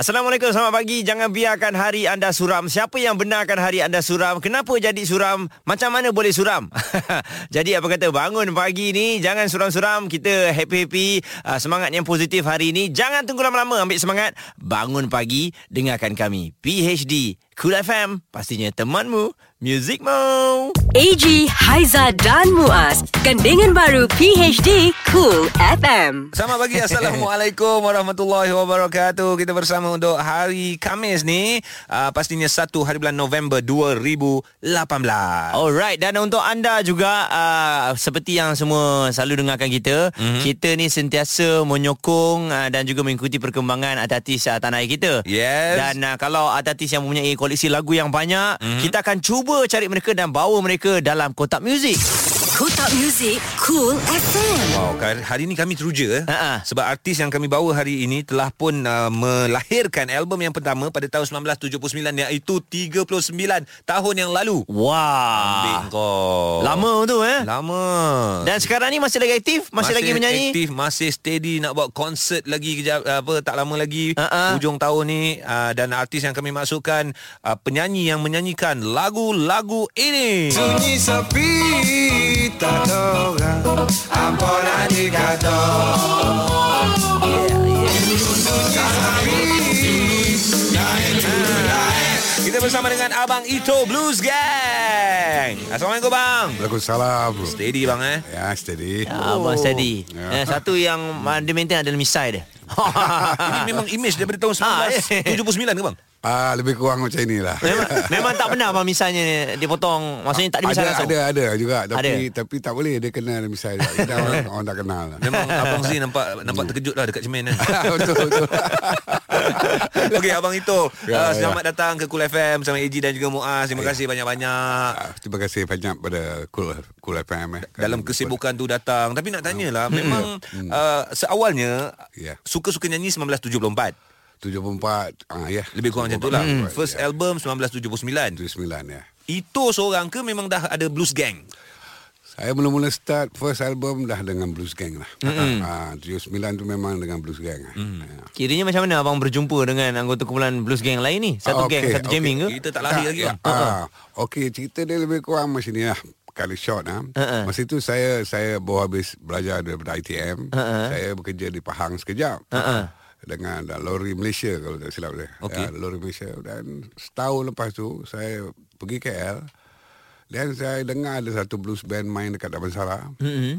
Assalamualaikum, selamat pagi. Jangan biarkan hari anda suram. Siapa yang benarkan hari anda suram? Kenapa jadi suram? Macam mana boleh suram? jadi apa kata bangun pagi ni jangan suram-suram. Kita happy-happy, uh, semangat yang positif hari ni. Jangan tunggu lama-lama ambil semangat. Bangun pagi dengarkan kami. PHD Cool FM, pastinya temanmu, muzikmu. AG Haiza dan Muaz, gandingan baru PHD Cool FM. Selamat pagi Assalamualaikum warahmatullahi wabarakatuh Kita bersama untuk hari Kamis ni uh, Pastinya 1 hari bulan November 2018 Alright Dan untuk anda juga uh, Seperti yang semua selalu dengarkan kita mm-hmm. Kita ni sentiasa menyokong uh, Dan juga mengikuti perkembangan artis uh, tanah air kita Yes. Dan uh, kalau artis yang mempunyai koleksi lagu yang banyak mm-hmm. Kita akan cuba cari mereka dan bawa mereka dalam kotak muzik Kotak Muzik Cool FM. Wow, hari ini kami teruja eh. Ha-ha. Sebab artis yang kami bawa hari ini telah pun uh, melahirkan album yang pertama pada tahun 1979 iaitu 39 tahun yang lalu. Wah kau. Lama tu eh Lama. Dan sekarang ni masih lagi aktif? Masih, masih lagi menyanyi? aktif, masih steady nak buat konsert lagi kejap apa tak lama lagi Ha-ha. hujung tahun ni uh, dan artis yang kami masukkan uh, penyanyi yang menyanyikan lagu-lagu ini. Sunyi sepi ada orang Apa nak dikata Kita bersama dengan Abang Ito Blues Gang. Assalamualaikum bang. Waalaikumsalam bro. Steady bang eh. Ya steady Ah, Abang steady. Ya. Eh, satu yang dia maintain adalah misai dia. Ini memang image daripada tahun Ah, 1979 ke bang? Ah, Lebih kurang macam inilah. Memang, memang tak benar abang misalnya dia potong. Maksudnya tak ada ada, langsung. ada ada juga. Tapi Ada. tapi tak boleh dia kenal misalnya kita orang, orang tak kenal. Memang Abang Z nampak nampak terkejut lah dekat cermin kan. betul betul. Okey Abang Ito. Ya, uh, Selamat datang ke Cool FM Bersama AG dan juga Muaz. Terima kasih banyak-banyak. Ah, terima kasih banyak pada Cool Cool FM eh. dalam kesibukan tu datang. Tapi nak tanyalah Memang uh, Seawalnya Ya. Suka-suka nyanyi 1974 74 ah ya Lebih kurang macam tu lah Hmm. First ya. album 1979 79 ya Itu seorang ke Memang dah ada blues gang Saya mula-mula start first album dah dengan Blues Gang lah. Ah, 79 tu memang dengan Blues Gang. lah. Ya. Kiranya macam mana abang berjumpa dengan anggota kumpulan blues gang lain ni? Satu Ah, gang, okey, satu okey. jamming ke? Kita tak lari lagi bang Ah, okey, cerita dia lebih kurang macam ni lah. Kali short ah. Ha-ha. Masa itu saya saya baru habis belajar daripada ITM. Ha-ha. Saya bekerja di Pahang sekejap. Ha-ha. Dengan uh, lori Malaysia kalau tak silap saya. Okey. Ya, lori Malaysia dan setahun lepas tu saya pergi KL dan saya dengar ada satu blues band main dekat Damansara. Mm-hmm.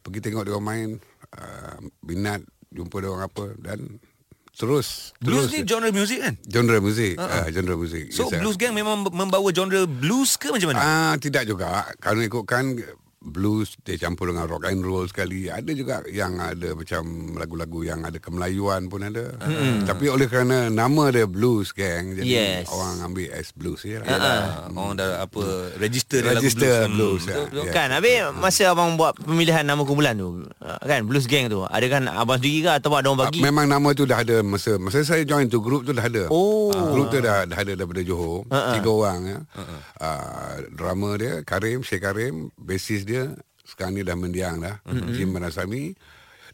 Pergi tengok dia main uh, minat jumpa dia orang apa dan terus Blues terus ni genre music kan genre muzik uh, genre muzik So Yes, ah. blues gang memang membawa genre blues ke macam mana? Ah tidak juga. Kalau ikutkan blues dia campur dengan rock and roll sekali. Ada juga yang ada macam lagu-lagu yang ada kemelayuan pun ada. Mm. Tapi oleh kerana nama dia blues gang jadi Yes. orang ambil as blues je lah. Yalah, orang dah apa register dia lagu Register blues. blues. Hmm. ya. Betul, Ya. Kan Habis masa abang buat pemilihan nama kumpulan tu uh, Kan blues gang tu Ada kan abang sendiri ke Atau ada orang Ah, bagi Memang nama tu dah ada masa masa saya join tu grup tu dah ada. Oh. Ah, grup tu dah dah ada daripada Johor. Ha-ha. Tiga orang ya. Ah, drummer dia Karim, Sheikh Karim, bassist dia sekarang ni dah mendiang dah. Jim Manasami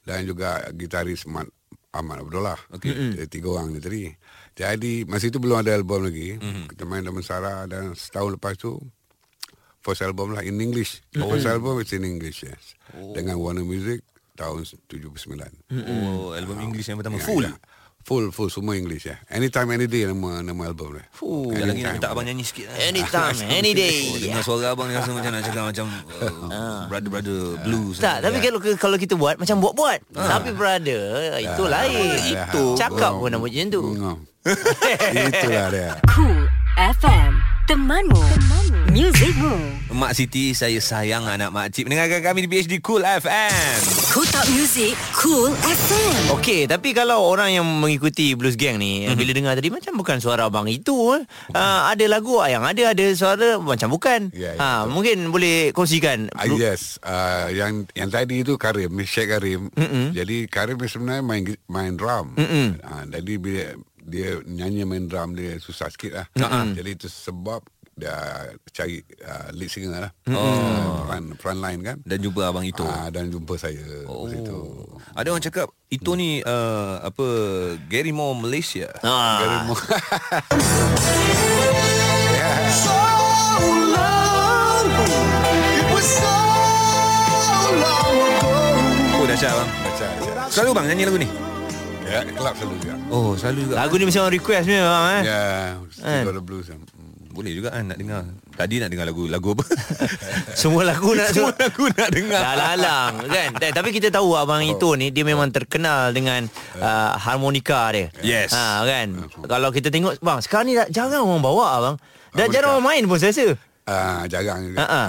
dan juga gitaris Mat Ahmad Abdullah. Okey. Tiga orang ni tadi. Jadi masa itu belum ada album lagi. Kita main dalam Sara dan setahun lepas tu first album lah in English. First album is in English yes. Dengan Warner Music tahun 79. Oh, album English yang pertama Ya, full. ya. Full full semua English ya. Anytime any day nama nama album dia. Fuh. Lagi nak minta abang nyanyi sikit lah. Anytime Any day Oh, dengar suara abang ni rasa macam nak cakap macam uh, brother-brother blues. Tak, tapi kalau kalau kita buat macam buat-buat. Tapi brother, itu lain. Ah. Itu cakap pun nama macam tu. Itulah dia. Cool FM, temanmu, temanmu, muzikmu. Mak Siti, saya sayang anak Mak Cip. Mendengarkan kami di PhD Cool FM. Kotak Muzik Cool FM. Okey, tapi kalau orang yang mengikuti Blues Gang ni mm-hmm. bila dengar tadi macam bukan suara abang itu eh. Uh, ada lagu yang ada ada suara macam bukan. Ya, ya, ha, betul. mungkin boleh kongsikan. Ah, yes, uh, yang yang tadi itu Karim, Sheikh Karim. Mm-mm. Jadi Karim ni sebenarnya main main drum. Mm-mm. Uh, jadi bila dia nyanyi main drum dia susah sikit lah. Ha-ha. Jadi itu sebab dia cari uh, lead singer lah. Oh. Front, front line kan. Dan jumpa abang itu. Ah, dan jumpa saya oh. situ. Ada orang cakap itu ni uh, apa Gary Moore Malaysia. Ah. Very mo- Oh dahsyat bang. Baca, baca. Selalu bang nyanyi lagu ni. Ya, kelab selalu juga. Oh selalu juga. Lagu ni mesti orang request punya bang eh. Ya, Kan? still the blues. Hmm. Boleh juga kan nak dengar. Tadi nak dengar lagu lagu apa? Semua lagu nak Semua lagu nak dengar. Dah lalang kan Eh, Tapi kita tahu abang itu ni Dia memang terkenal dengan uh, Harmonika dia Yes. ha, kan Kalau kita tengok Bang sekarang ni dah jarang orang bawa abang Dah Harmonika. jarang orang main pun saya rasa Ah, jarang juga. Ha. Ah.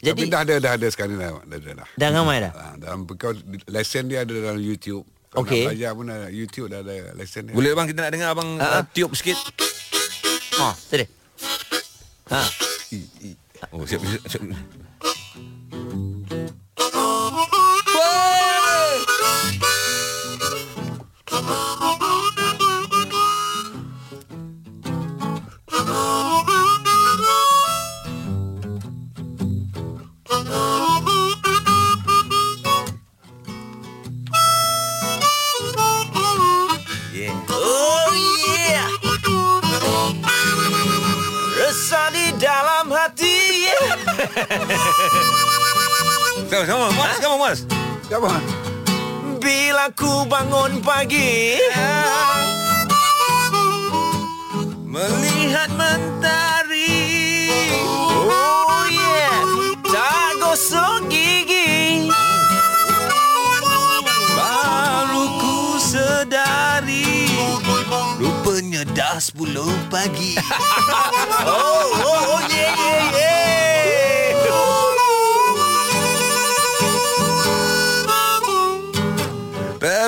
Jadi- Tapi dah ada dah ada sekarang dah. Dah ada dah. Dah ramai dah Ah, dalam because lesson dia ada dalam YouTube. Kalau Okey. nak belajar pun ada YouTube dah ada lesson dia. Boleh bang kita nak dengar abang Ha, ha. uh, tiup sikit. Ha, tadi. Ha. Oh siap siap. siap. Sama sama Mas, sama Mas. Siapa? Bila ku bangun pagi. Melihat mentari. Oh yeah. Tak gosok gigi. Baru ku sedari Rupanya dah 10 pagi Oh, oh, oh yeah, yeah, yeah.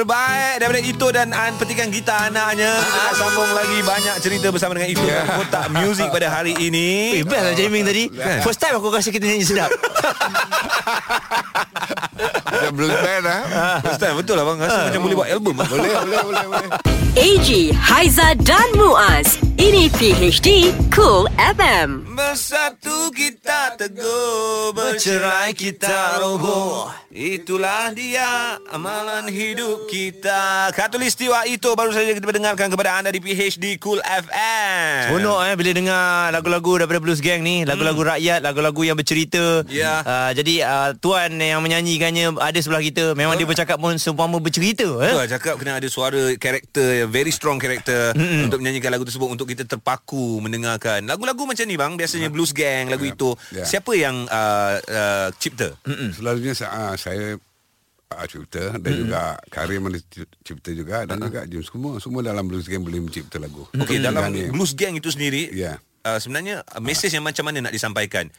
Terbaik daripada Ito dan An Petikan gitar anaknya Kita nak sambung lagi Banyak cerita bersama dengan Ito yeah. Kotak muzik pada hari ini Eh, best lah jamming tadi. First time aku rasa kita nyanyi sedap. Macam blues band ah. First time betul lah bang Rasa macam boleh buat album Boleh, boleh, boleh, boleh. AG, Haiza dan Muaz. Ini PHD Cool FM. Bersatu kita teguh Bercerai kita roboh Itulah dia Amalan hidup kita Katulistiwa itu Baru saja kita dengarkan kepada anda Di PHD Cool FM Seronok eh bila dengar lagu-lagu daripada Blues Gang ni, lagu-lagu rakyat, lagu-lagu yang bercerita. Ya. Uh, jadi uh, tuan yang menyanyikannya ada sebelah kita. Memang dia bercakap pun seumpama bercerita eh. Betul lah cakap kena ada suara karakter very strong karakter mm-hmm. untuk menyanyikan lagu tersebut untuk kita terpaku mendengarkan. Lagu-lagu macam ni bang biasanya blues gang lagu Ya. itu. Ya. Siapa yang uh, uh, cipta? Selalunya saya, saya uh, cipta dan juga Karim ada ci- cipta juga dan juga Jim semua semua dalam blues game boleh mencipta lagu. Okey dalam Dan, eh, blues gang itu sendiri Ya. uh, sebenarnya uh, mesej yang macam mana nak disampaikan?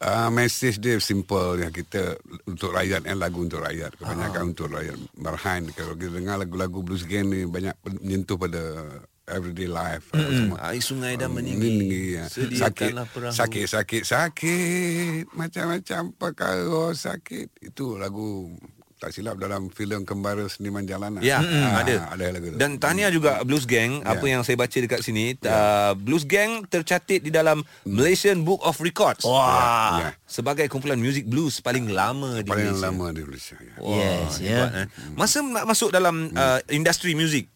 Uh, message dia simple yang kita untuk rakyat yang lagu untuk rakyat kebanyakan Ah. untuk rakyat marhain kalau kita dengar lagu-lagu blues game ni banyak menyentuh pada everyday life mm semua Air sungai dan meninggi meninggi. ya. sakit perahu. sakit sakit sakit macam-macam perkara sakit itu lagu tak silap dalam filem Kembara Seniman Jalanan Ya, mm, Ah, ada. ada lagu tu Dan tahniah juga Blues Gang Ya. apa yang saya baca dekat sini uh, Blues Gang tercatat di dalam Malaysian Book of Records. Wah. ya. Sebagai kumpulan muzik blues paling lama di paling Malaysia. lama di Malaysia ya. Wah, Yes, hebat, ya. eh. Masa nak masuk dalam uh, industri muzik,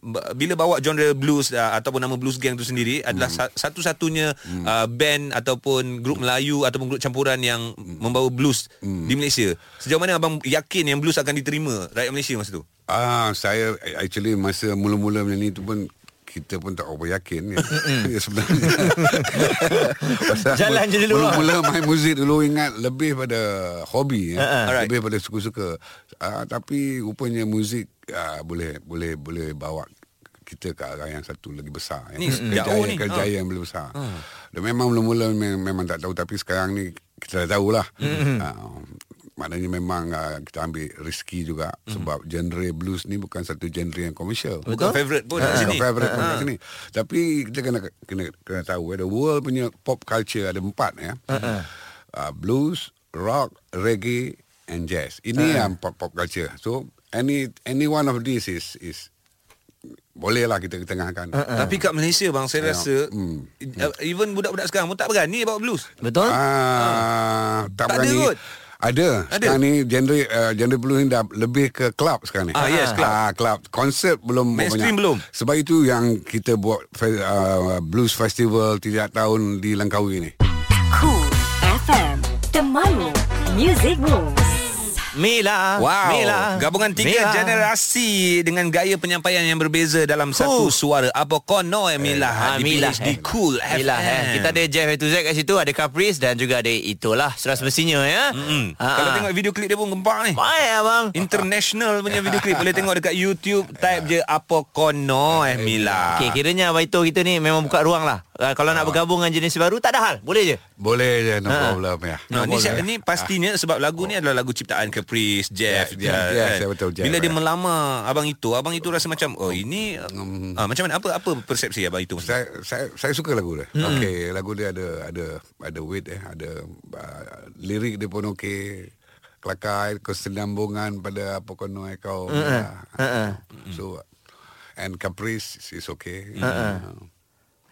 Ba- bila bawa genre blues uh, ataupun nama blues gang tu sendiri adalah sa- satu-satunya uh, band ataupun grup Melayu ataupun grup campuran yang membawa blues di Malaysia. Sejauh mana abang yakin yang blues akan diterima rakyat Malaysia masa tu? Ah, saya actually masa mula-mula menyanyi tu pun kita pun tak apa yakin ya. ya sebenarnya. Jalan je dulu lah. Mula-mula main muzik dulu ingat lebih pada hobi ya. Alright. Lebih pada suka-suka. Ah, tapi rupanya muzik ah, boleh boleh boleh bawa kita ke arah yang satu lagi besar ya. Ni jauh ni. Kerjaya yang lebih besar. Dan memang mula-mula memang, memang tak tahu tapi sekarang ni kita dah tahulah. Ah, maknanya memang uh, kita ambil rezeki juga sebab genre blues ni bukan satu genre yang komersial. Bukan favourite pun Ah, kat sini. bukan favourite pun kat sini. Tapi kita kena kena kena tahu eh, the world punya pop culture ada empat ya. Uh, blues, rock, reggae and jazz. Ini yang pop pop culture. So any any one of these is is bolehlah kita ketengahkan. Ha. Tapi kat Malaysia bang saya Ya. rasa uh, even budak-budak sekarang pun tak berani bawa blues. Betul? Ah, tak, Tak ada berani. kot. Ada. Ada? Sekarang ni genre uh, genre blues ni dah lebih ke club sekarang ni. Ah, yes, club. Ah, club. Konsert belum Mainstream banyak. belum? Sebab itu yang kita buat fe- uh, blues festival tiap tahun di Langkawi ni. Cool FM Temanmu Music Moves Mila. Wow. Mila. Gabungan tiga Mila. generasi dengan gaya penyampaian yang berbeza dalam satu Huh. suara. Apa kono eh Mila? Di Mila, PhD eh. Cool Mila, FM. eh. Kita ada Jeff to Z kat situ, ada Caprice dan juga ada itulah surat semestinya ya. Mm-mm. Ah, Kalau tengok video klip dia pun gempak ni. Baik abang. International punya video klip Boleh tengok dekat YouTube Type je Apa kono eh Mila Okey, kiranya Abang Ito kita ni memang buka ruang lah. Uh, kalau nak bergabung dengan jenis baru, tak ada hal. Boleh je. Boleh je no Ha. problem ya. No, ni, problem. siap, ni pastinya sebab lagu ni adalah lagu ciptaan Caprice, Jeff, Ya, Jeff, ya, kan? ya, betul, Jeff, Bila dia melamar abang itu, abang itu rasa macam oh ini ah, macam mana apa apa persepsi abang itu? Saya saya saya suka lagu dia. Hmm. Okey, lagu dia ada ada ada weight eh, ada uh, lirik dia pun okey. Kelakar kesenambungan pada apa kono eh kau. Uh, Uh-uh. So and Caprice is okay. Uh-uh.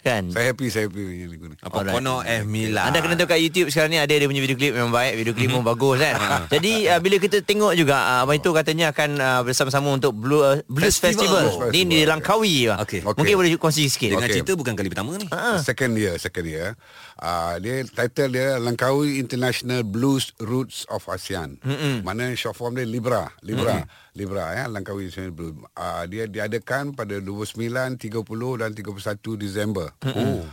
Kan? Saya happy saya happy dengan lagu ni. Apa Alright. kono eh Mila. Anda kena tengok kat YouTube sekarang ni ada dia punya video klip memang baik, video klip pun bagus kan. Jadi uh, bila kita tengok juga uh, Abang itu katanya akan uh, bersama-sama untuk Blue, uh, Blues Festival. Festival. Blues Ni di Festival, Langkawi. Bang. Okey. Okey. Mungkin boleh kongsi sikit. Dengan Okey. cerita bukan kali pertama ni. Ah. Second year, second year. Uh, dia title dia Langkawi International Blues Roots of ASEAN. Mm-hmm. Mana short form dia Libra, Libra, mm-hmm. Libra ya, Langkawi International Blues. Uh, dia diadakan pada 29, 30 dan 31 Disember. Mm-hmm. Oh.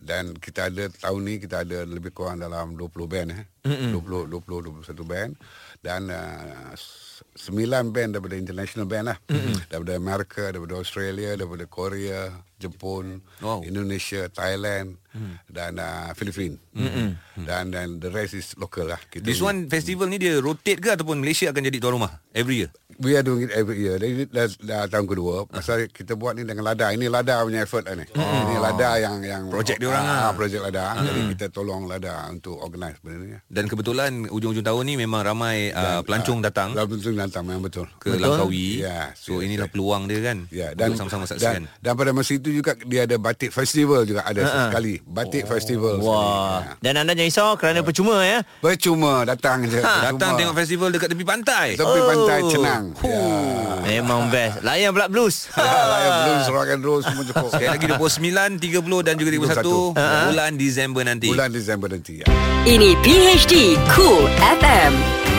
Dan kita ada tahun ni kita ada lebih kurang dalam 20 band eh. Mm-hmm. 20 20 21 band dan uh, 9 band daripada international band lah. Mm-hmm. Daripada Amerika, daripada Australia, daripada Korea, Jepun, Wow. Indonesia, Thailand mm. dan uh, Filipina. Mm-hmm. Dan dan the rest is local lah. Kita This one festival ni dia rotate ke ataupun Malaysia akan jadi tuan rumah every year? we are doing it every year. Dah, dah tahun kedua. Pasal kita buat ni dengan Lada. Ini Lada punya effort lah ni. Ini Lada yang yang Projek dia orang ah, lah. projek Lada. Jadi kita tolong Lada untuk organize benda ni. Dan kebetulan ujung-ujung tahun ni memang ramai uh, pelancong datang Dalam betul datang memang betul. ke Langkawi. Ya, So ya, inilah ya. peluang dia kan. Ya dan Untuk sama-sama saksikan. dan, dan pada masa itu juga dia ada batik festival juga ada sekali. Batik festival sekali. Wah. Ya. Dan anda jangan risau kerana percuma ya. Percuma datang je. Datang Percuma. tengok festival dekat tepi pantai. Tepi pantai Oh. Cenang. Memang best. Layan pula blues. Ya. Layan blues, rock and roll semua cukup. Sekali lagi 29, 30 dan juga 31 31. bulan Disember nanti. Bulan Disember nanti. Ya. Ini PHD Cool FM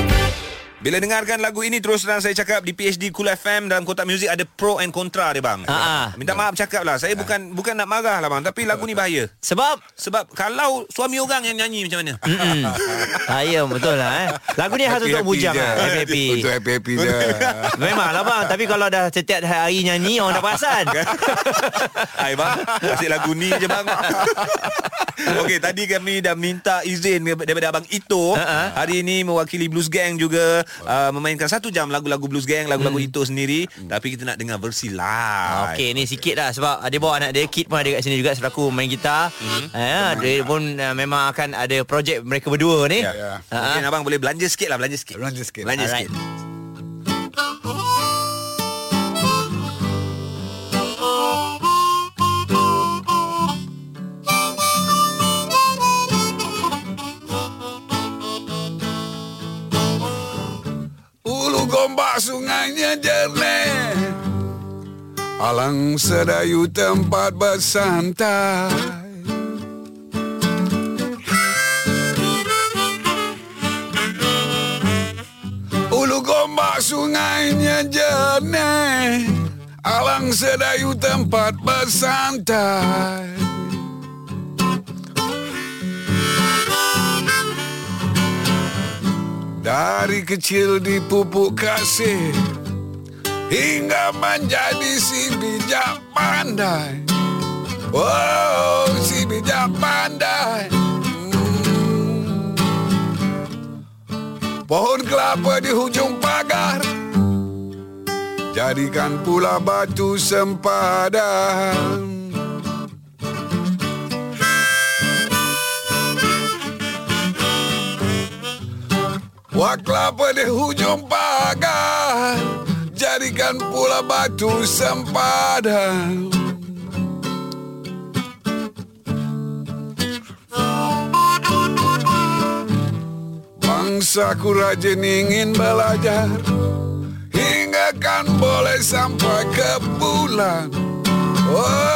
Bila dengarkan lagu ini terus terang saya cakap di PhD Cool FM dalam kotak muzik ada pro and kontra dia bang. Ah, ah. Minta maaf cakap lah. Saya bukan bukan nak marah lah bang. Tapi lagu ni bahaya. Sebab Sebab kalau suami orang yang nyanyi macam mana? Saya betul lah eh. Lagu ni khas untuk bujang je. lah. Happy-happy. Untuk happy-happy je. Memanglah bang Tapi kalau dah setiap hari nyanyi Orang dah perasan Hai bang Asyik lagu ni je bang Okey tadi kami dah minta izin daripada Abang Ito Ha-ha. Hari ini mewakili Blues Gang juga uh, Memainkan satu jam lagu-lagu Blues Gang Lagu-lagu Ito sendiri Tapi kita nak dengar versi live Okey ni sikit lah Sebab dia bawa anak dia Kid pun ada kat sini juga Selaku main gitar Mhm. eh, Dia pun uh, memang akan ada projek mereka berdua ni Ya. Ya. Ha-ha. Mungkin abang boleh belanja sikit lah Belanja sikit Belanja sikit. Belanja Alright. sikit Ulu gombak sungainya jernih Alang sedayu tempat bersantai. Ulu gombak sungainya jernih Alang sedayu tempat bersantai Dari kecil dipupuk kasih Hingga menjadi si bijak pandai. Oh, si bijak pandai. Hmm. Pohon kelapa di hujung pagar. Jadikan pula batu sempadan Wak kelapa di hujung pagar. Jadikan pula batu sempadan Bangsaku rajin ingin belajar. Hingga kan boleh sampai ke bulan. Oh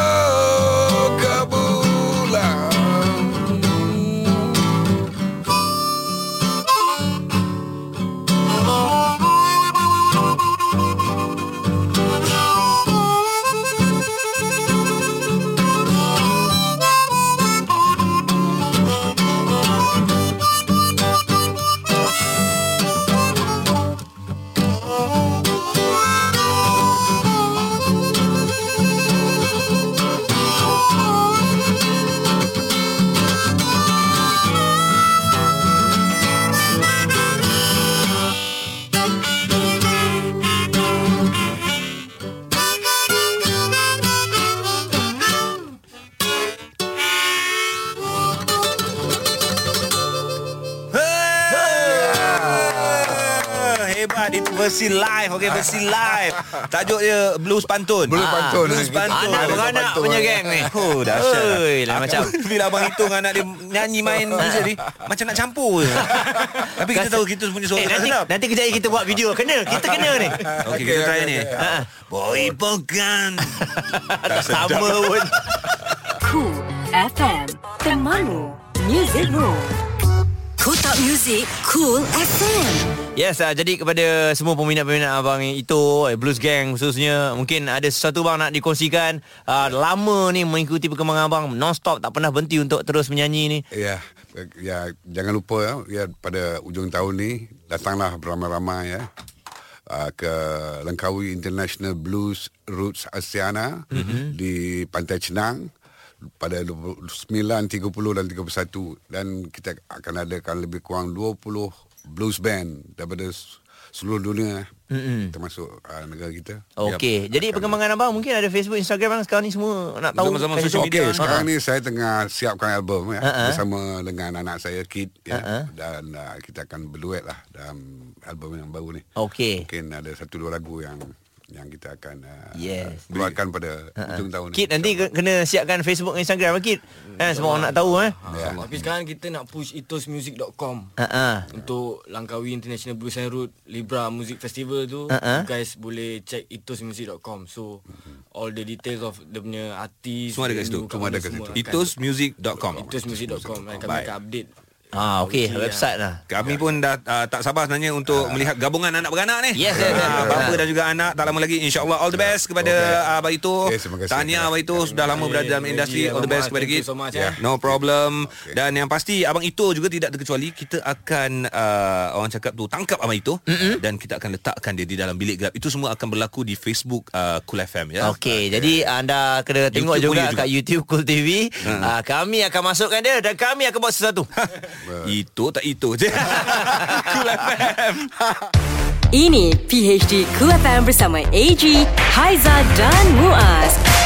live Okey versi live. Tajuk dia Blues Pantun. Blues Pantun. Blues Pantun. Anak Ada beranak pantun, punya geng ni. Oh dahsyat. Lah macam. Bila abang hitung anak dia Nyanyi main muzik ni Macam nak campur je. Tapi kita tahu Kita punya suara Eh, tak nanti, sedap. nanti kejap kita buat video. Kena, kita kena ni. Okey kita try ni. Boy bukan tak sama pun. Cool FM Temanmu. Music Room Kotak Music Cool FM Yes, uh, jadi kepada semua peminat-peminat abang itu eh, Blues Gang khususnya mungkin ada sesuatu bang nak dikongsikan uh, lama ni mengikuti perkembangan abang non-stop tak pernah berhenti untuk terus menyanyi ni. Ya, ya jangan lupa ya, ya pada ujung tahun ni datanglah beramai-ramai ya uh, ke Langkawi International Blues Roots Asiana mm-hmm. di Pantai Cenang pada 9, 30 dan 31 dan kita akan adakan lebih kurang 20 blues band daripada seluruh dunia mm-hmm. termasuk uh, negara kita. Okey, jadi perkembangan abang mungkin ada Facebook, Instagram bang sekarang ni semua nak tahu. Social media. Okey, sekarang ni saya tengah siapkan album ya uh-huh. bersama dengan anak saya Kid ya Ha-ha. dan uh, kita akan berduet lah dalam album yang baru ni. Okey. Mungkin ada satu dua lagu yang yang kita akan uh, Yes. keluarkan pada ujung tahun ni. Kit nanti ke- kena siapkan Facebook dan Instagram Kit. Eh semua orang nak tahu eh. Ya. Tapi sekarang kita nak push itosmusic.com Ha ah. Untuk Langkawi International Blues and Root Libra Music Festival tu Uh-uh. You guys boleh check itosmusic.com So All the details of Dia punya artis Semua ada kat situ. Semua ada kat situ. Itosmusic.com Itosmusic.com kami akan update Ah okey, Okey, website lah. Kami pun dah uh, tak sabar sebenarnya untuk melihat gabungan anak beranak ni. Yes, yes, yes. Ah, bapa dan juga anak tak lama lagi insya-Allah all the best kepada okay. Abah itu. Kasih. Tahniah Abah itu sudah lama berada dalam industri. All the best kepada kita. so much, Ya. eh. No problem. Dan yang pasti abang itu juga tidak terkecuali kita akan uh, orang cakap tu tangkap abang itu mm-hmm. dan kita akan letakkan dia di dalam bilik gelap. Itu semua akan berlaku di Facebook uh, Cool FM ya. Okey, jadi anda kena tengok YouTube juga, kat YouTube Cool TV. Ah, kami akan masukkan dia dan kami akan buat sesuatu. itu tak itu je. cool FM. Ini PHD Cool FM bersama AG, Haiza dan Muaz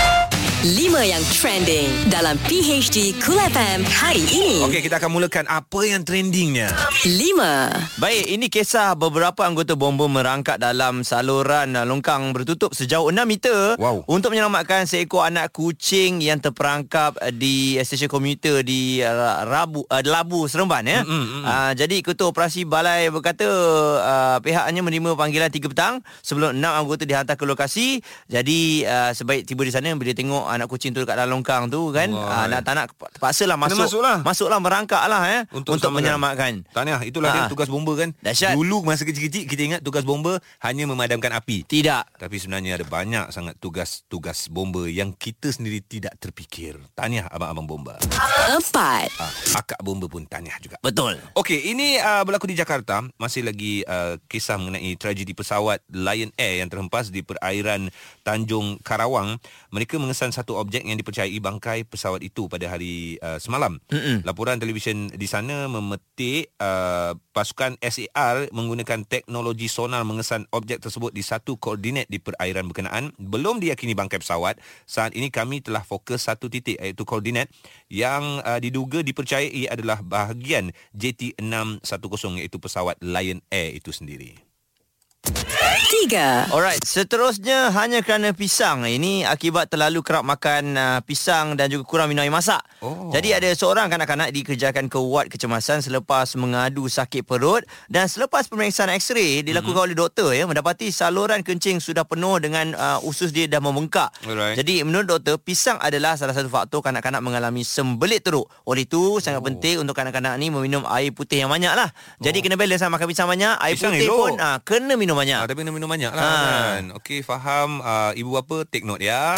5 yang trending dalam PHD Cool FM hari ini Okey, kita akan mulakan apa yang trendingnya. 5 Baik, ini kisah beberapa anggota bomba merangkak dalam saluran longkang bertutup sejauh 6 meter Wow. untuk menyelamatkan seekor anak kucing yang terperangkap di stesen komuter di uh, Rabu uh, Labu Seremban ya. Mm, mm, uh, jadi ketua operasi balai berkata uh, pihaknya menerima panggilan 3 petang sebelum 6 anggota dihantar ke lokasi. Jadi uh, sebaik tiba di sana bila tengok anak kucing tu dekat dalam longkang tu kan uh, nak tak nak terpaksalah masuk masuklah. masuklah merangkak lah ya Untuk untuk, menyelamatkan. Tahniah, itulah Ah. dia tugas bomba kan. Dahsyat. Dulu masa kecil-kecil kita ingat tugas bomba hanya memadamkan api. Tidak. Tapi sebenarnya ada banyak sangat tugas-tugas bomba yang kita sendiri tidak terfikir. Tahniah abang-abang bomba. 4 Ah, akak bomba pun tahniah juga. Betul. Okey, ini uh, berlaku di Jakarta. Masih lagi uh, kisah mengenai tragedi pesawat Lion Air yang terhempas di perairan Tanjung Karawang. Mereka mengesan satu objek yang dipercayai bangkai pesawat itu pada hari uh, semalam. Mm-mm. Laporan televisyen di sana memetik uh, pasukan SAR menggunakan teknologi sonar mengesan objek tersebut di satu koordinat di perairan berkenaan. Belum diyakini bangkai pesawat. Saat ini kami telah fokus satu titik iaitu koordinat yang uh, diduga dipercayai adalah bahagian JT610 iaitu pesawat Lion Air itu sendiri. 3 Tiga. Alright, seterusnya hanya kerana pisang. Ini akibat terlalu kerap makan uh, pisang dan juga kurang minum air masak. Oh. Jadi ada seorang kanak-kanak dikerjakan ke ward kecemasan selepas mengadu sakit perut dan selepas pemeriksaan X-ray dilakukan mm-hmm. oleh doktor ya mendapati saluran kencing sudah penuh dengan uh, usus dia dah membengkak. Alright. Jadi menurut doktor pisang adalah salah satu faktor kanak-kanak mengalami sembelit teruk. Oleh itu sangat Oh. penting untuk kanak-kanak ni meminum air putih yang banyak lah. Jadi kena balance lah makan pisang banyak, air Pisang putih elok. pun uh, kena minum banyak. Ah, tapi minum banyak lah Ah. kan. Okey, faham. Uh, ibu bapa take note ya.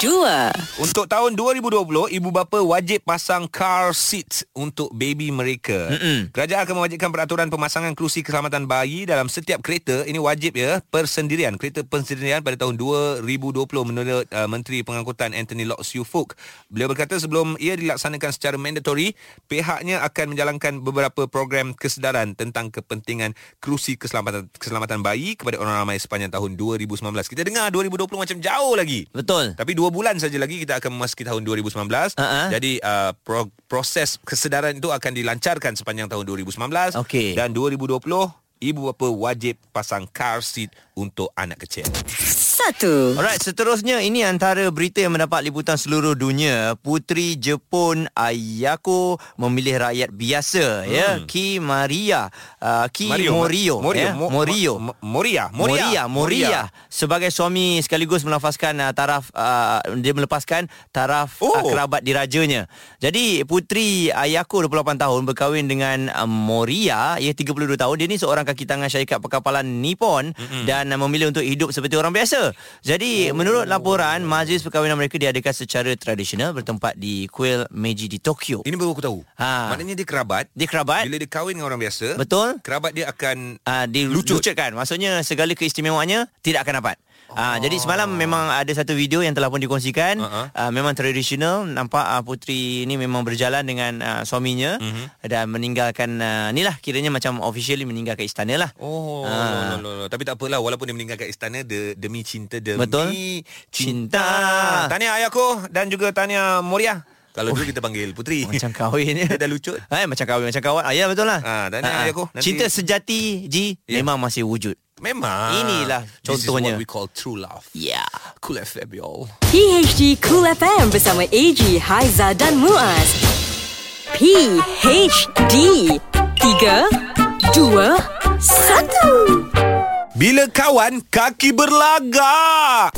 Dua. Untuk tahun 2020, ibu bapa wajib pasang car seat untuk baby mereka. Mm-mm. Kerajaan akan mewajibkan peraturan pemasangan kerusi keselamatan bayi dalam setiap kereta. Ini wajib ya, persendirian. Kereta persendirian pada tahun 2020 menurut uh, Menteri Pengangkutan Anthony Lok Siu Fook. Beliau berkata sebelum ia dilaksanakan secara mandatory, pihaknya akan menjalankan beberapa program kesedaran tentang kepentingan kerusi keselamatan keselamatan bayi kepada orang ramai sepanjang tahun 2019. Kita dengar 2020 macam jauh lagi. Betul. Tapi dua bulan saja lagi kita akan memasuki tahun 2019. Ha-ha. Jadi uh, pro- proses kesedaran itu akan dilancarkan sepanjang tahun 2019 Okey. dan 2020 ibu bapa wajib pasang car seat untuk anak kecil. Satu. Alright, seterusnya ini antara berita yang mendapat liputan seluruh dunia. Puteri Jepun Ayako memilih rakyat biasa hmm. ya, Ki Maria, uh, Ki Morio, Morio, ya, Mo- Morio. Mo- Moria, Moria, Moria. Sebagai suami sekaligus melafazkan uh, taraf uh, dia melepaskan taraf Oh. uh, kerabat dirajanya. Jadi puteri Ayako 28 tahun berkahwin dengan uh, Moria, ia 32 tahun. Dia ni seorang kaki tangan syarikat perkapalan Nippon mm-hmm. dan uh, memilih untuk hidup seperti orang biasa. Jadi oh. menurut laporan majlis perkahwinan mereka diadakan secara tradisional bertempat di Kuil Meiji di Tokyo. Ini baru aku tahu. Ha. Maknanya dia kerabat. Dia kerabat Bila dia kahwin dengan orang biasa, Betul. kerabat dia akan uh, dilucutkan. Maksudnya segala keistimewaannya tidak akan dapat. Ah, jadi semalam memang ada satu video yang telah pun dikongsikan. Uh-uh. Uh, memang tradisional nampak uh, puteri ni memang berjalan dengan uh, suaminya Mhm. dan meninggalkan uh, ni lah kiranya macam officially meninggalkan istana lah. Oh, Ah. no, no, no. tapi tak apalah walaupun dia meninggalkan istana de, demi cinta demi Betul. cinta. Cinta. Tahniah ayahku dan juga tahniah Moria. Kalau dulu kita panggil puteri. Macam kahwin Dia dah lucut. Eh, macam kahwin macam kawan. Ah, ya betul lah. Ah, dan Ah, ah. ayahku, nanti- Cinta sejati Ji Ya. memang masih wujud. Memang. Inilah This contohnya. is what we call true love. Ya. Yeah. Cool FM, y'all. PHD Cool FM bersama AG, Haiza dan Muaz. PHD 3 2 1 Bila kawan, kaki berlagak.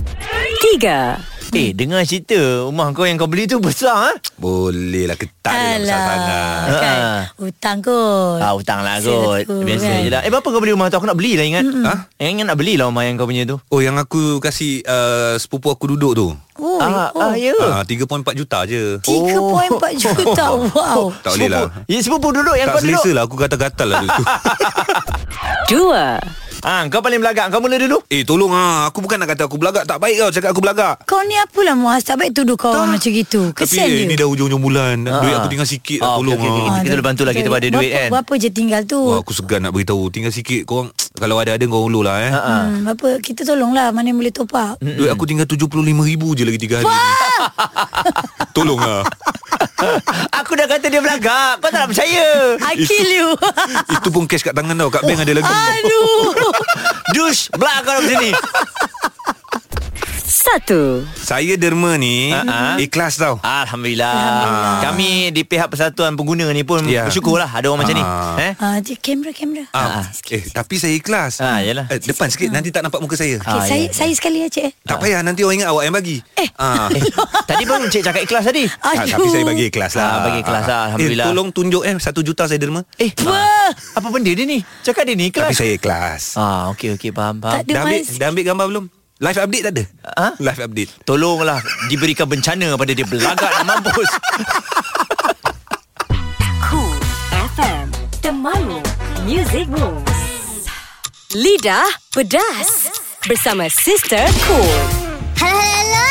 3 Eh, dengar cerita rumah kau yang kau beli tu besar ah. Boleh lah, ketat dia besar sangat. kan Ah. Hutang kot Ah, hutang lah kot. Biasa Biasa kan? je lah. Eh, berapa kau beli rumah tu? Aku nak beli lah ingat. Ha? Eh, ingat nak beli lah rumah yang kau punya tu. Oh, yang aku kasih uh, sepupu aku duduk tu. Oh, ah, oh. ah, ya. Ah, 3.4 juta je. 3.4 juta Wow Tak boleh lah. Ya, sepupu duduk yang Tak kau duduk. selesa lah Aku gatal-gatal lah tu. 2 Ah, kau paling belagak. Kau mula dulu. Eh tolong ah, Aku bukan nak kata aku belagak Tak baik kau cakap aku belagak Kau ni apalah Muaz Tak baik tuduh kau orang macam gitu Tapi Kesian eh, ini dia dah hujung-hujung bulan Ah. Duit aku tinggal sikit Ah, lah Tolong okey, okey, ah. okey. kita boleh bantu lah, kita ada duit kan? Berapa je tinggal tu Wah, aku segan nak beritahu Tinggal sikit korang Kalau ada-ada kau ulur lah eh hmm, Berapa Kita tolonglah Mana yang boleh top up. Duit aku tinggal RM75,000 je lagi 3 hari. Ni. Tolong lah Aku dah kata dia belagak. Kau tak nak percaya. I kill you. Itu pun cash kat tangan tau Kat bank ada lagi. Aduh. Dush, belak kau sini. 1 Saya derma ni Ah, ah. Ikhlas tau Alhamdulillah. Alhamdulillah. Kami di pihak Persatuan Pengguna ni pun Ya. bersyukurlah ada orang macam ni. Ah. Eh? Ah, dia kamera kamera. Ah, eh, tapi saya ikhlas. Ah, yalah. Eh, depan sikit nanti tak nampak muka saya. Okay, Ah, saya ya. saya sekali aja eh. Tak payah nanti orang ingat awak yang bagi. Eh. Ah. Eh, tadi baru Encik cakap ikhlas tadi. Ah, tapi saya bagi ikhlas lah. Ah, bagi ikhlas lah, Alhamdulillah. Eh, tolong tunjuk eh satu juta saya derma. Eh, apa benda dia ni? Cakap dia ni ikhlas. Tapi saya ikhlas. Ah, okey okey faham faham. Dah ambil, dah ambil gambar belum? Live update tak ada? Ha? Live update. Tolonglah diberikan bencana pada dia belagak nak mampus. Cool FM Temanmu Music Moves Lidah Pedas Bersama Sister Cool Hello, hello.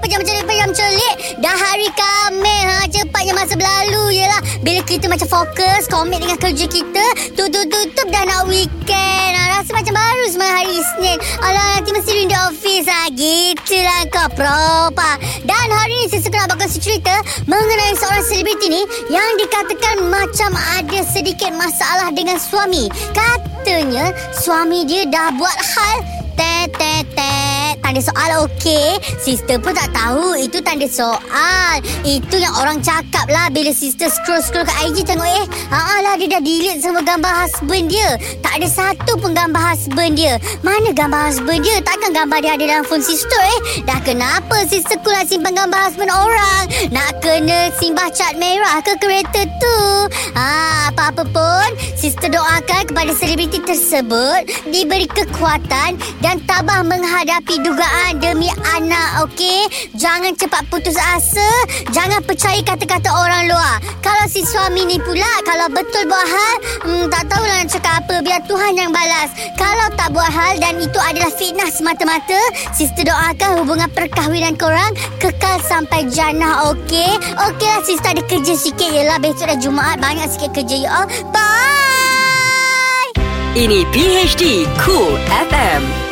Pejam celik, pejam celik. Dah hari Khamis. Ha, cepatnya masa berlalu je lah. Bila kita macam fokus, komit dengan kerja kita, tutup-tutup dah nak weekend. Ha, rasa macam baru semalam hari Isnin. Alah, nanti mesti rindu office lah. Gitulah kau propa. Dan hari ni saya suka nak bakal cerita mengenai seorang selebriti ni yang dikatakan macam ada sedikit masalah dengan suami. Kata Ceritanya suami dia dah buat hal tet tet tet. Tanda soal okey. Sister pun tak tahu. Itu tanda soal. Itu yang orang cakap lah. Bila sister scroll scroll ke IG tengok eh haa lah dia dah delete semua gambar husband dia. Tak ada satu pun gambar husband dia. Mana gambar husband dia? Takkan gambar dia ada dalam phone sister eh? Dah kenapa sister ku nak simpan gambar husband orang? Nak kena simbah cat merah ke kereta tu? Ha apa-apa pun sister doakan kepada selebriti tersebut. Diberi kekuatan dan tabah menghadapi dugaan demi anak okey? Jangan cepat putus asa. Jangan percaya kata-kata orang luar. Kalau si suami ni pula kalau betul buat hal hmm, tak tahulah nak cakap apa. Biar Tuhan yang balas. Kalau tak buat hal dan itu adalah fitnah semata-mata sister doakan hubungan perkahwinan korang kekal sampai jannah okey? Okeylah sister ada kerja sikit. Yelah besok dah Jumaat. Banyak sikit kerja ya all. Bye! Ini PHD Cool FM.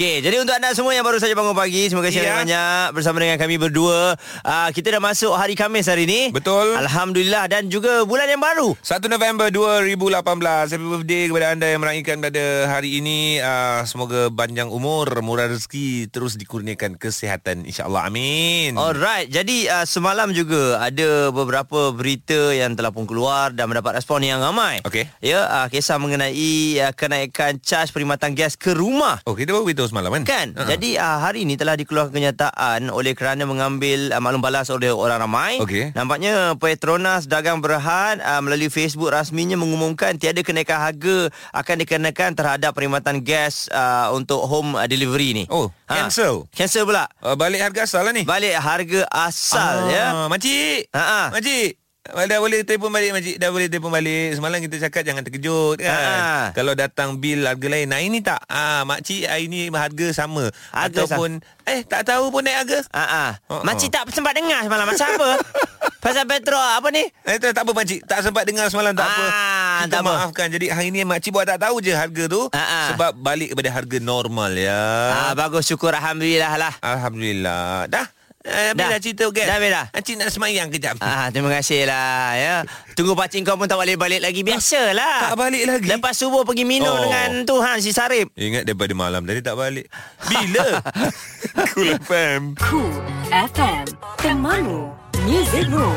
Okey, jadi untuk anda semua yang baru saja bangun pagi, terima kasih Ya. banyak bersama dengan kami berdua. Uh, kita dah masuk hari Khamis hari ini. Betul. Alhamdulillah dan juga bulan yang baru. 1 November 2018 Happy birthday kepada anda yang meraihkan pada hari ini uh, Semoga panjang umur Murah rezeki Terus dikurniakan kesihatan InsyaAllah amin Alright, jadi uh, semalam juga ada beberapa berita yang telah pun keluar dan mendapat respon yang ramai. Okey. Ya, uh, kisah mengenai uh, kenaikan caj perkhidmatan gas ke rumah. Oh kita baru beritahu semalam kan? Kan. Uh-huh. Jadi uh, hari ini telah dikeluarkan kenyataan Oleh kerana mengambil uh, maklum balas oleh orang ramai. Okey. Nampaknya Petronas Dagang Berhad uh, Melalui Facebook rasminya mengumumkan Tiada kenaikan harga Akan dikenakan terhadap perkhidmatan gas uh, Untuk home uh, delivery ni. Oh, cancel? Cancel pula. Uh, Balik harga asal lah ni? Balik harga asal ah, ya. Makcik. Ha-ha. Makcik Dah boleh telefon balik makcik Dah boleh telefon balik. Semalam kita cakap Jangan terkejut kan? Ha. Kalau datang bil harga lain Nah ini tak. Ah, Makcik hari ni harga sama. Harga Ataupun Eh tak tahu pun naik harga? Ah, ah. Oh, Makcik oh. tak sempat dengar semalam. Macam apa? Pasal petrol apa ni? Eh tak, tak apa makcik Tak sempat dengar semalam Tak apa. Ah, Kita tak apa. maafkan. Jadi hari ni makcik buat tak tahu je harga tu Ah, ah. Sebab balik kepada harga normal ya. Ah, bagus. Syukur. Alhamdulillah lah. Alhamdulillah. Dah Eh, habis Dah. dah cerita kan? Dah habis dah? Makcik nak semayang kejap Ah, terima kasih lah ya. Tunggu pakcik kau pun tak balik-balik lagi Biasalah Tak balik lagi? Lepas subuh pergi minum Oh. dengan tu Han si Sarip Ingat daripada malam tadi tak balik Bila? cool FM Cool FM. Temanmu. Music Room.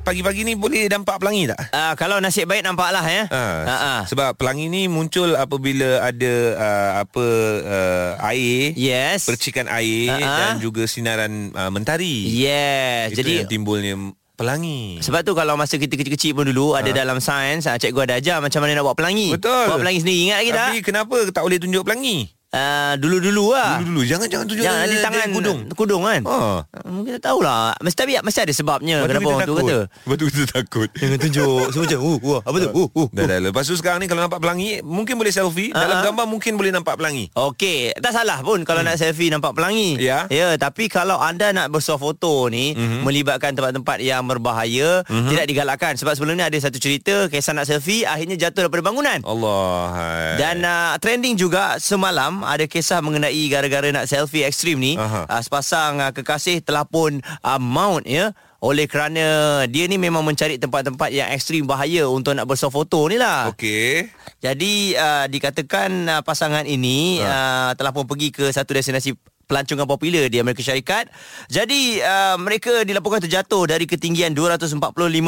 Pagi-pagi ni boleh nampak pelangi tak? Ah, Kalau nasib baik nampak lah ya Ha, Ah, ah. Sebab pelangi ni muncul apabila ada uh, apa uh, air, Yes percikan air Ha, ha. dan juga sinaran uh, mentari. Yes Itu Jadi yang timbulnya pelangi. sebab tu kalau masa kita kecil-kecil pun dulu Ada dalam sains Cikgu ada ajar macam mana nak buat pelangi Betul. Buat pelangi sendiri Ingat lagi tak? Tapi kenapa tak boleh tunjuk pelangi? Ah, Dulu-dulu lah Dulu-dulu jangan jangan tunjuk Jangan di dia tangan kudung. Kudung kan Ha. Ah, Mungkin tak tahulah Mesti tapi mesti ada sebabnya Lepas tu Kenapa orang tu kata Lepas tu kita takut. Jangan tunjuk Semua macam uh, uh, Apa tu uh, uh, Dah, dah. Lepas tu sekarang ni kalau nampak pelangi Mungkin boleh selfie Ha, Dalam gambar mungkin boleh nampak pelangi Okey, tak salah pun kalau nak selfie nampak pelangi. Hmm. Ya. Ya, tapi kalau anda nak bersuah foto ni Mhm. melibatkan tempat-tempat yang berbahaya, tidak digalakkan sebab sebelum ni ada satu cerita kisah nak selfie akhirnya jatuh daripada bangunan. Allah hai. Dan uh, trending juga semalam ada kisah mengenai gara-gara nak selfie ekstrim ni, Aha. uh, sepasang uh, kekasih telah pun uh, mount ya oleh kerana dia ni memang mencari tempat-tempat yang ekstrim bahaya untuk nak bersuah foto ni lah. Okey Jadi uh, dikatakan uh, pasangan ini uh, telah pun pergi ke satu destinasi pelancongan popular di Amerika Syarikat. Jadi uh, mereka dilaporkan terjatuh dari ketinggian 245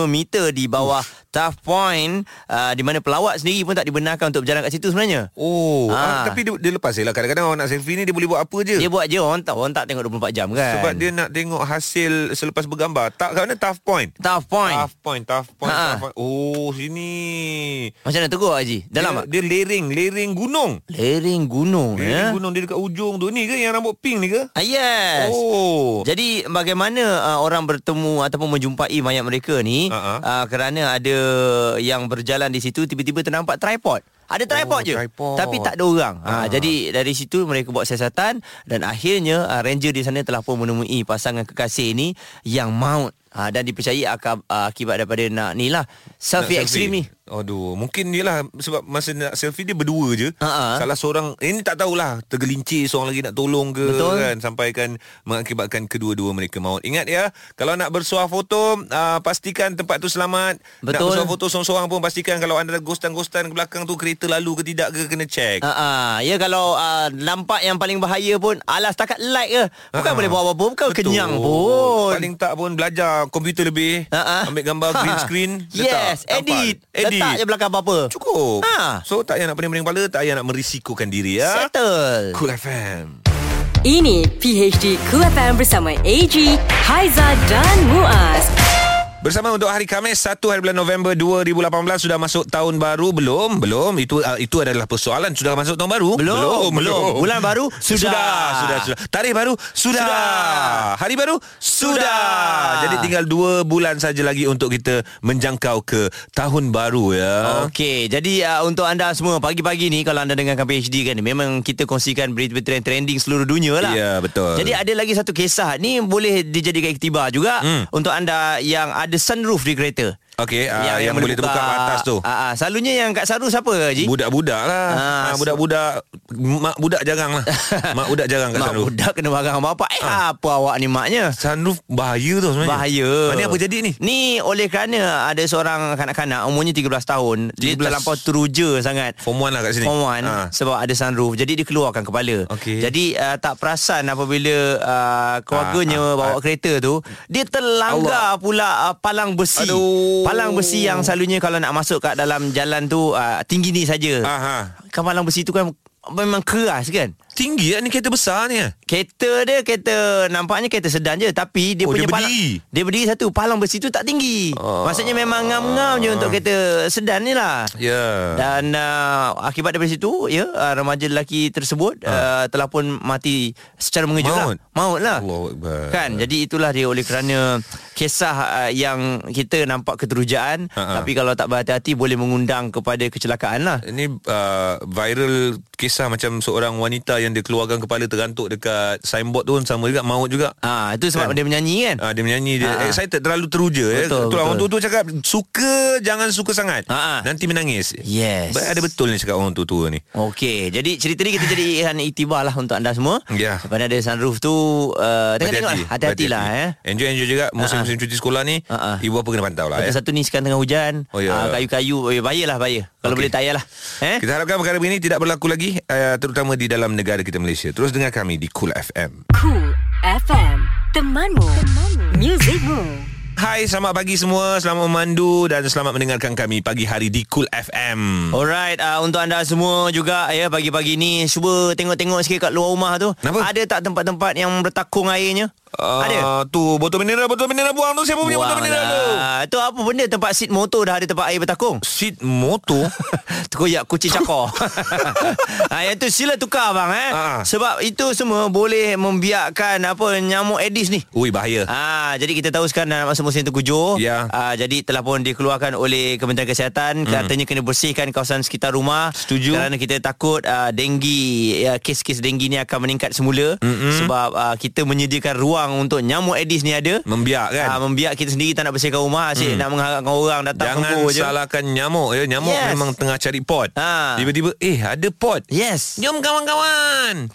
meter di bawah Tough Point uh, di mana pelawat sendiri pun tak dibenarkan untuk berjalan kat situ sebenarnya. Oh, Ah. ah. tapi dia, dia lepas je lah. Kadang-kadang orang nak selfie ni dia boleh buat apa je. Dia buat je orang tak orang tak tengok 24 jam kan. Sebab dia nak tengok hasil selepas bergambar. Tak kat mana tough point. Tough Point. Tough point, tough point, Ha. tough point. Oh, sini. Macam mana teruk Haji? Dalam dia, tak? dia lereng, lereng gunung. Lereng gunung Lereng ya. gunung dia dekat ujung tu. Ni ke yang rambut pink ni ke? Ah, yes. Oh. Jadi bagaimana uh, orang bertemu ataupun menjumpai mayat mereka ni Ha-ha. uh, kerana ada yang berjalan di situ tiba-tiba ternampak tripod. Ada tripod Oh, je tripod. tapi tak ada orang. Ha, Ah. jadi dari situ mereka buat siasatan dan akhirnya uh, ranger di sana telah pun menemui pasangan kekasih ini yang maut ha, dan dipercayai akab, uh, akibat daripada nak ni lah selfie Nak ekstrim ni. Aduh, mungkin ni lah sebab masa nak selfie dia berdua je. Ha-ha. Salah seorang ini tak tahulah tergelincir seorang lagi nak tolong ke Betul. kan sampai kan mengakibatkan kedua-dua mereka maut. Ingat ya, kalau nak bersuah foto uh, pastikan tempat tu selamat. Nak Betul. bersuah foto seorang-seorang pun pastikan kalau anda ada ghostan-ghostan ke belakang tu kereta lalu ke tidak ke kena check. Ah, uh, ya kalau uh, nampak yang paling bahaya pun alah setakat like ke. Bukan Ah. boleh buat apa-apa, bukan Betul. kenyang pun. Paling tak pun belajar komputer lebih. Ha-ha. Ambil gambar green Ha. screen. Yes, letak, edit. tampal. Edit. Letak je belakang apa-apa. Cukup. Ha. So tak payah nak pening-pening kepala, tak payah nak merisikokan diri ya. Settle. Cool FM. Ini PHD Cool FM bersama AG, Haiza dan Muaz. Bersama untuk hari Khamis 1 hari bulan November 2018 sudah masuk tahun baru belum? Belum. Itu uh, itu adalah persoalan sudah masuk tahun baru? Belum, belum. Bulan baru? Sudah. Sudah, sudah, sudah. Tarikh baru? Sudah. Sudah. Hari baru? Sudah. Jadi tinggal 2 bulan saja lagi untuk kita menjangkau ke tahun baru ya. Okey, jadi uh, untuk anda semua pagi-pagi ni kalau anda dengarkan PhD kan memang kita kongsikan berita-berita trending seluruh dunia lah. Ya, betul. Jadi ada lagi satu kisah ni boleh dijadikan iktibar juga Hmm. untuk anda yang ada sunroof di kereta. Okey, ah, yang, boleh terbuka kat atas tu. Ah, ah, selalunya yang kat sunroof siapa Haji? Budak-budak lah Ah, ha, so- Budak-budak Mak budak jarang lah Mak budak jarang kat Mak sunroof budak kena barang bapak. Eh apa awak ni maknya? Sunroof bahaya tu sebenarnya Bahaya. Ni apa jadi ni? Ni oleh kerana ada seorang kanak-kanak umurnya 13 tahun. Dia 13. terlampau teruja sangat. Form 1 lah kat sini Form 1 Ha. sebab ada sunroof jadi dia keluarkan kepala. Okey. Jadi uh, tak perasan apabila uh, keluarganya Ah, ah, bawa ah. kereta tu dia terlanggar pula uh, palang besi. Aduh. Palang besi yang selalunya kalau nak masuk kat dalam jalan tu uh, tinggi ni saja. Aha. Kan palang besi tu kan memang keras kan. Tinggi lah ni kereta besar ni Kereta dia kereta nampaknya kereta sedan je tapi dia Oh, punya dia palang berdiri? dia berdiri satu palang besi tu tak tinggi. Oh. Maksudnya memang ngam-ngam je untuk kereta sedan ni lah. Ya Dan uh, akibat daripada situ ya uh, remaja lelaki tersebut uh, telah pun mati secara mengejut Maut? lah. Maut lah. Kan jadi itulah dia oleh kerana kisah uh, yang kita nampak keterujaan Ha-ha. tapi kalau tak berhati-hati boleh mengundang kepada kecelakaan lah. Ini uh, viral kisah macam seorang wanita yang dia keluarkan kepala tergantuk dekat signboard tu sama juga maut juga. Ah itu sebab Kan? dia menyanyi kan. Ah dia menyanyi dia Ha. excited terlalu teruja ya. Betul, orang betul. tua-tua cakap suka jangan suka sangat. Ha. Nanti menangis. Yes. Ada betul ni cakap orang tua-tua ni. Okey, jadi cerita ni kita jadikan iktibar lah untuk anda semua. Ya. Daripada ada sunroof tu, uh, tengok-tengok lah. Hati-hati lah eh. Enjoy-enjoy juga musim-musim cuti sekolah ni. Ha-ha. Ibu apa kena pantau lah ya. satu ni sekarang tengah hujan Oh, ya. Kayu-kayu eh, Bahaya lah bahaya Kalau Okey. boleh tak payahlah eh? Kita harapkan perkara begini tidak berlaku lagi uh, terutama di dalam negara kita Malaysia. Terus dengar kami di Cool FM. Cool FM, temanmu, temanmu. muzikmu. Hai, selamat pagi semua. Selamat memandu dan selamat mendengarkan kami pagi hari di Cool FM. Alright, uh, untuk anda semua juga ya pagi-pagi ni cuba tengok-tengok sikit kat luar rumah tu. Kenapa? Ada tak tempat-tempat yang bertakung airnya? Uh, ada. Tu botol mineral Botol mineral buang tu Siapa punya botol Buang mineral tu lah. Tu apa benda tempat seat motor dah ada tempat air bertakung? Seat motor Terkoyak kucing cakar ha, Yang tu sila tukar bang eh Ah. Sebab itu semua boleh membiarkan apa nyamuk Aedes ni Ui bahaya Ah, jadi kita tahu sekarang dalam masa musim tengkujuh. Ya. Ah, jadi telah pun dikeluarkan oleh Kementerian Kesihatan hmm. katanya kena bersihkan kawasan sekitar rumah. Setuju. Kerana kita takut uh, denggi ya, kes-kes denggi ni akan meningkat semula Mm-mm. sebab uh, kita menyediakan ruang untuk nyamuk Aedes ni ada. Membiak kan Ah, membiak kita sendiri tak nak bersihkan rumah asyik nak mengharapkan orang datang Jangan je. salahkan nyamuk ya. Nyamuk Yes. memang tengah cari pot Ah. Tiba-tiba Eh ada pot Yes. Jom kawan-kawan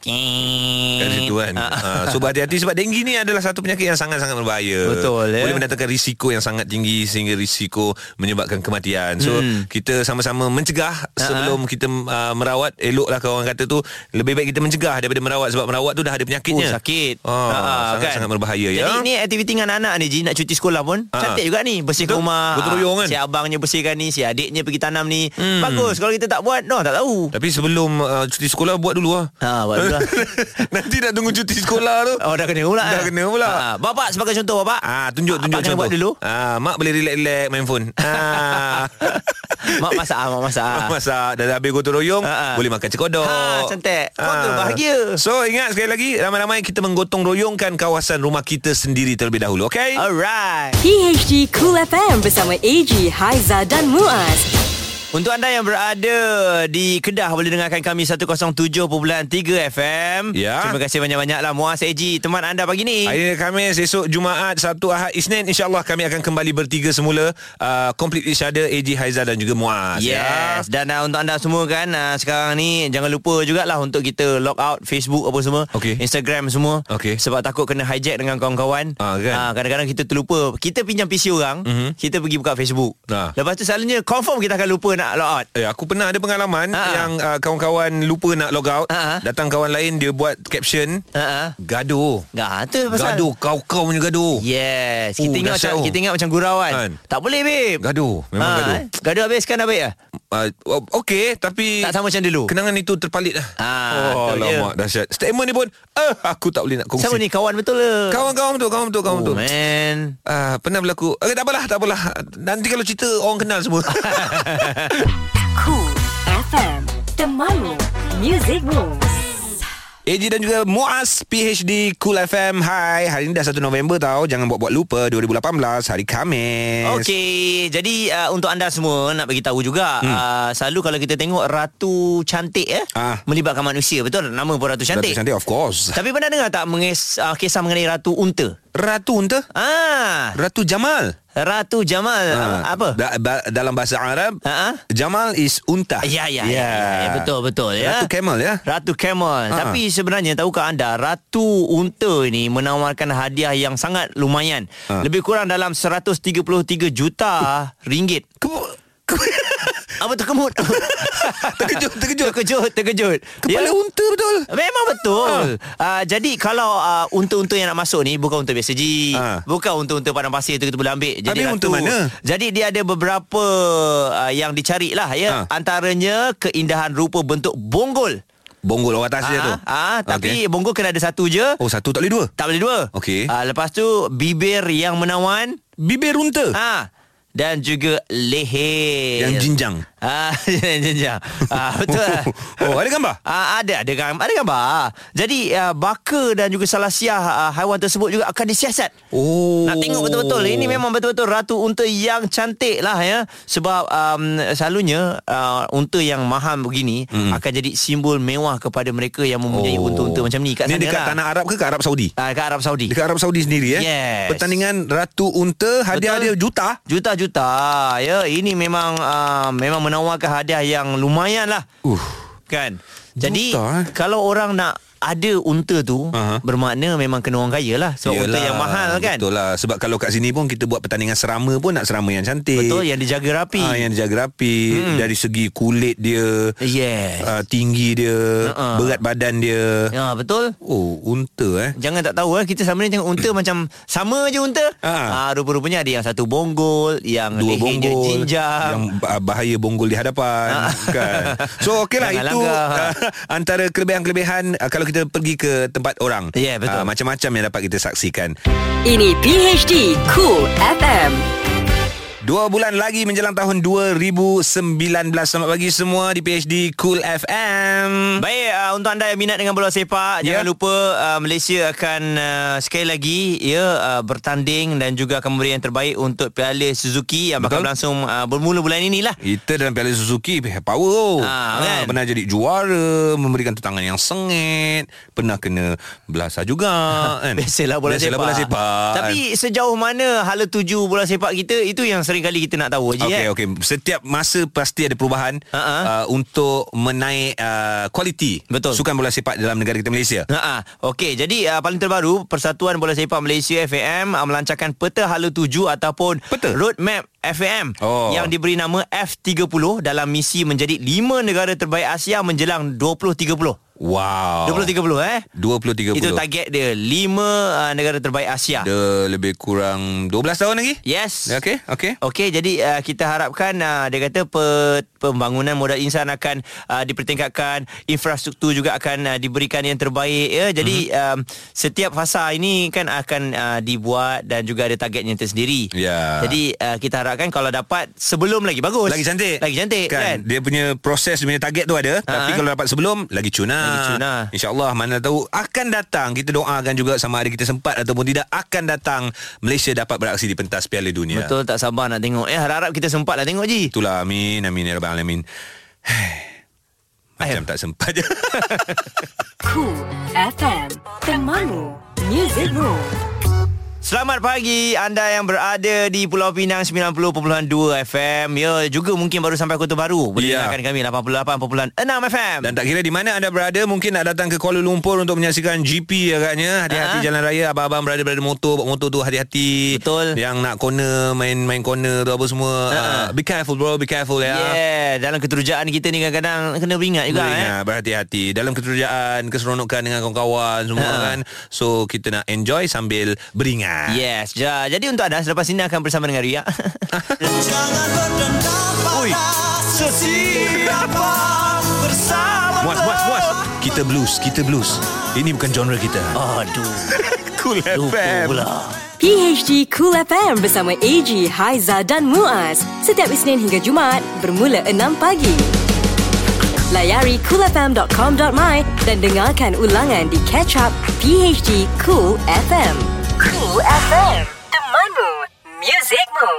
Kat situ kan Ah. uh, So berhati-hati Sebab denggi ni adalah Satu penyakit yang sangat-sangat berbahaya Betul, ya. Boleh mendatangkan risiko yang sangat tinggi Sehingga risiko Menyebabkan kematian So Hmm. kita sama-sama mencegah Sebelum kita uh, merawat Eloklah orang kata tu Lebih baik kita mencegah Daripada merawat Sebab merawat tu dah ada Oh, penyakitnya sakit. oh, Ah, Sangat-sangat berbahaya Jadi ya ni aktiviti dengan anak ni Ji Nak cuti sekolah pun Ah. Cantik juga ni Bersihkan Betul. rumah royong kan? Si abangnya bersihkan ni Si adiknya pergi tanam ni Hmm. Bagus Kalau kita tak buat No tak tahu Tapi sebelum uh, cuti sekolah Buat dulu lah Ha, buat dulu lah. Nanti nak tunggu cuti sekolah tu Oh dah kena pula Dah eh? kena pula. ha, Bapak sebagai contoh bapak Ah, tunjuk tunjuk Abang contoh. buat dulu Ah, mak boleh relax-relax main phone. Ah. Mak masak ah, Mak masak ah. Masak Dah habis gotong royong Ah, ah. Boleh makan cekodok Ha, cantik. Keluarga bahagia. So ingat sekali lagi Ramai-ramai kita menggotong royongkan Kawasan rumah kita sendiri terlebih dahulu Okay Alright PHD Cool FM bersama AG, Haiza dan Muaz. Untuk anda yang berada di Kedah boleh dengarkan kami 107.3 FM. Ya. Terima kasih banyak-banyaklah Muaz Eji teman anda pagi ni. Hari Khamis, esok Jumaat, Sabtu, Ahad, Isnin InsyaAllah kami akan kembali bertiga semula uh, Complete each other AJ Haizal dan juga Muaz ya. Yes Dan uh, untuk anda semua kan uh, Sekarang ni Jangan lupa jugalah Untuk kita log out Facebook apa semua Okey. Instagram semua Okey. Sebab takut kena hijack dengan kawan-kawan Ah, kan? Ah, Kadang-kadang kita terlupa Kita pinjam PC orang Mhm. Kita pergi buka Facebook Ah. Lepas tu selalunya Confirm kita akan lupa nak log out Eh, aku pernah ada pengalaman Ha. yang uh, kawan-kawan lupa nak log out. Ha. Datang kawan lain dia buat caption Ha-ha. gaduh. Tu pasal Gaduh kau-kau punya gaduh. Yes Kita ingat dahsyat, macam oh. Kita ingat macam gurau kan, Kan. Tak boleh babe Gaduh, memang Ah, gaduh. eh. Gaduh habis kan dah lah Uh, okey tapi Tak sama macam dulu Kenangan itu terpalit lah. Ah, oh, betul je. alamak dahsyat. Statement ni pun eh aku tak boleh nak kongsi. Siapa ni kawan betul ke Kawan-kawan betul, kawan betul, kawan Oh betul. man Ah, pernah berlaku. Eh, tak apalah, tak apalah. Nanti kalau cerita orang kenal semua. Cool FM Temanmu Music Moves AJ dan juga Muaz PhD Cool FM Hai Hari ni dah 1 November tau Jangan buat-buat lupa 2018 Hari Khamis Okey, jadi uh, untuk anda semua nak bagi tahu juga hmm. uh, selalu kalau kita tengok ratu cantik eh Ah. melibatkan manusia betul nama pun ratu cantik. Ratu cantik of course Tapi pernah dengar tak menges, uh, kisah mengenai ratu unta? Ratu unta Ah, Ratu Jamal ratu Jamal Ah, apa? da, ba, Dalam bahasa Arab Ha ah. Jamal is unta Ya, ya, ya, ya, ya, betul, betul, ya. Ratu camel ya Ratu Camel. Ha. Tapi sebenarnya tahukah anda Ratu Unta ini menawarkan hadiah yang sangat lumayan. Ha. Lebih kurang dalam 133 juta ringgit. Apa terkemut? Terkejut, terkejut. terkejut, terkejut. Kepala Ya. unta betul Memang betul. Uh, jadi kalau uh, unta-unta yang nak masuk ni bukan unta biasa ji. Ha. Bukan unta-unta padang pasir tu kita boleh ambil. Jadi unta mana? Jadi dia ada beberapa uh, yang dicari lah ya. Ha. Antaranya keindahan rupa bentuk bonggol. Bonggol orang atas dia tu Ah, tapi Okey. bonggol kena ada satu je. Oh satu tak boleh dua Tak boleh dua. Okey. Ah, lepas tu bibir yang menawan. Bibir unta Ah, dan juga leher. Yang jinjang Ah, yang jinjang. Ah, betul. lah. Oh ada gambar Ah, ada ada gambar, ada gambar. Jadi uh, baka dan juga salasiah uh, haiwan tersebut juga akan disiasat. Oh Nak tengok betul-betul Ini memang betul-betul Ratu unta yang cantik lah ya Sebab um, Selalunya uh, Unta yang mahal begini Hmm. Akan jadi simbol mewah Kepada mereka Yang mempunyai Oh. unta-unta macam ni Kat Ni sana dekat lah tanah Arab ke kat Arab Saudi uh, Kat Arab Saudi Dekat Arab Saudi sendiri eh Yes. Pertandingan Ratu Unta Hadiah dia Betul. juta Juta-juta ya Ini memang uh, Memang menawarkan hadiah yang lumayan lah Uh. Kan Jadi Juta, eh? Kalau orang nak ada unta tu Aha. Bermakna memang kena orang kaya lah. Sebab unta yang mahal kan. Betul lah. Sebab kalau kat sini pun Kita buat pertandingan serama pun Nak serama yang cantik. Betul yang dijaga rapi. Ah, yang dijaga rapi. Hmm. Dari segi kulit dia. Yes. Uh, Tinggi dia. Ha-ha. Berat badan dia. Ya betul. Oh unta eh. Jangan tak tahu eh. Kita selama ni tengok unta macam Sama je unta. Ha. ah, Rupa-rupanya ada yang satu bonggol Yang Dua leher dia bonggol jinjang Yang bah- bahaya bonggol di hadapan kan. So okey lah Itu langgar. uh, Antara kelebihan-kelebihan uh, Kalau kita pergi ke tempat orang. Ya, betul. Ah, Macam-macam yang dapat kita saksikan. Ini PHD Cool FM Dua bulan lagi menjelang tahun 2019 Selamat pagi semua di PhD Cool FM Baik uh, untuk anda yang minat dengan bola sepak Ya. jangan lupa uh, Malaysia akan uh, sekali lagi ya uh, bertanding dan juga akan memberi yang terbaik untuk Piala Suzuki yang bakal berlangsung uh, bermula bulan inilah. Kita dalam Piala Suzuki Power Ah, kan? Pernah jadi juara Memberikan tentangan yang sengit Pernah kena Belasah juga kan? Biasalah bola Biasalah sepak. bola sepak Tapi sejauh mana hala tuju bola sepak kita itu yang sering kali kita nak tahu je Okey eh. okey setiap masa pasti ada perubahan Ha-ha. uh, untuk menaik uh, kualiti Betul. sukan bola sepak dalam negara kita Malaysia. Ha okey jadi uh, paling terbaru Persatuan Bola Sepak Malaysia FAM uh, melancarkan peta hala tuju ataupun Peta? roadmap FAM Oh. yang diberi nama F30 dalam misi menjadi 5 negara terbaik Asia menjelang 2030. Wow. 2030 eh. 20 30. Itu target dia 5 uh, negara terbaik Asia. Ada lebih kurang 12 tahun lagi? Yes. Okey, okey. Okey, jadi uh, kita harapkan uh, dia kata pe, pembangunan modal insan akan uh, dipertingkatkan, infrastruktur juga akan uh, diberikan yang terbaik ya. Jadi Mhm. mm-hmm. um, setiap fasa ini kan akan uh, dibuat dan juga ada targetnya tersendiri. Ya. Jadi uh, kita harapkan kalau dapat sebelum lagi bagus. Lagi cantik. Lagi cantik kan. kan? Dia punya proses, dia punya target tu ada. Tapi kalau dapat sebelum, lagi cuna. Lagi cuna. InsyaAllah, mana tahu akan datang. Kita doakan juga sama ada kita sempat ataupun tidak akan datang. Malaysia dapat beraksi di pentas Piala Dunia. Betul tak sabar nak tengok. Eh harap-harap kita sempat lah tengok Ji. Itulah, amin, amin. Ya Rabbal Rabbil Alamin. Macam tak sempat je. Cool FM Temanmu Music Room Selamat pagi anda yang berada di Pulau Pinang 90.2 FM. Ya, juga mungkin baru sampai Kota Baru. Boleh Ya. dengarkan kami 88.6 FM. Dan tak kira di mana anda berada Mungkin nak datang ke Kuala Lumpur Untuk menyaksikan GP agaknya Hati-hati Ha. jalan raya Abang-abang berada-berada motor Bawa motor tu hati-hati Betul. Yang nak corner Main-main corner tu apa semua uh, Be careful bro Be careful ya Yeah, dalam keterujaan kita ni kadang-kadang kena beringat juga eh. Beringat, berhati-hati Dalam keterujaan Keseronokan dengan kawan-kawan Semua Ha. kan So kita nak enjoy Sambil beringat Yes, ja. Jadi untuk anda selepas ini akan bersama dengan Ria. Ui. Muas, muas, muas Kita blues Kita blues. Ini bukan genre kita. Aduh. Cool FM PHD Cool FM bersama AG, Haiza dan Muaz. Setiap Isnin hingga Jumaat Bermula 6 pagi. Layari coolfm.com.my Dan dengarkan ulangan di Catch Up PHD Cool FM Cool FM Temanmu Musicmu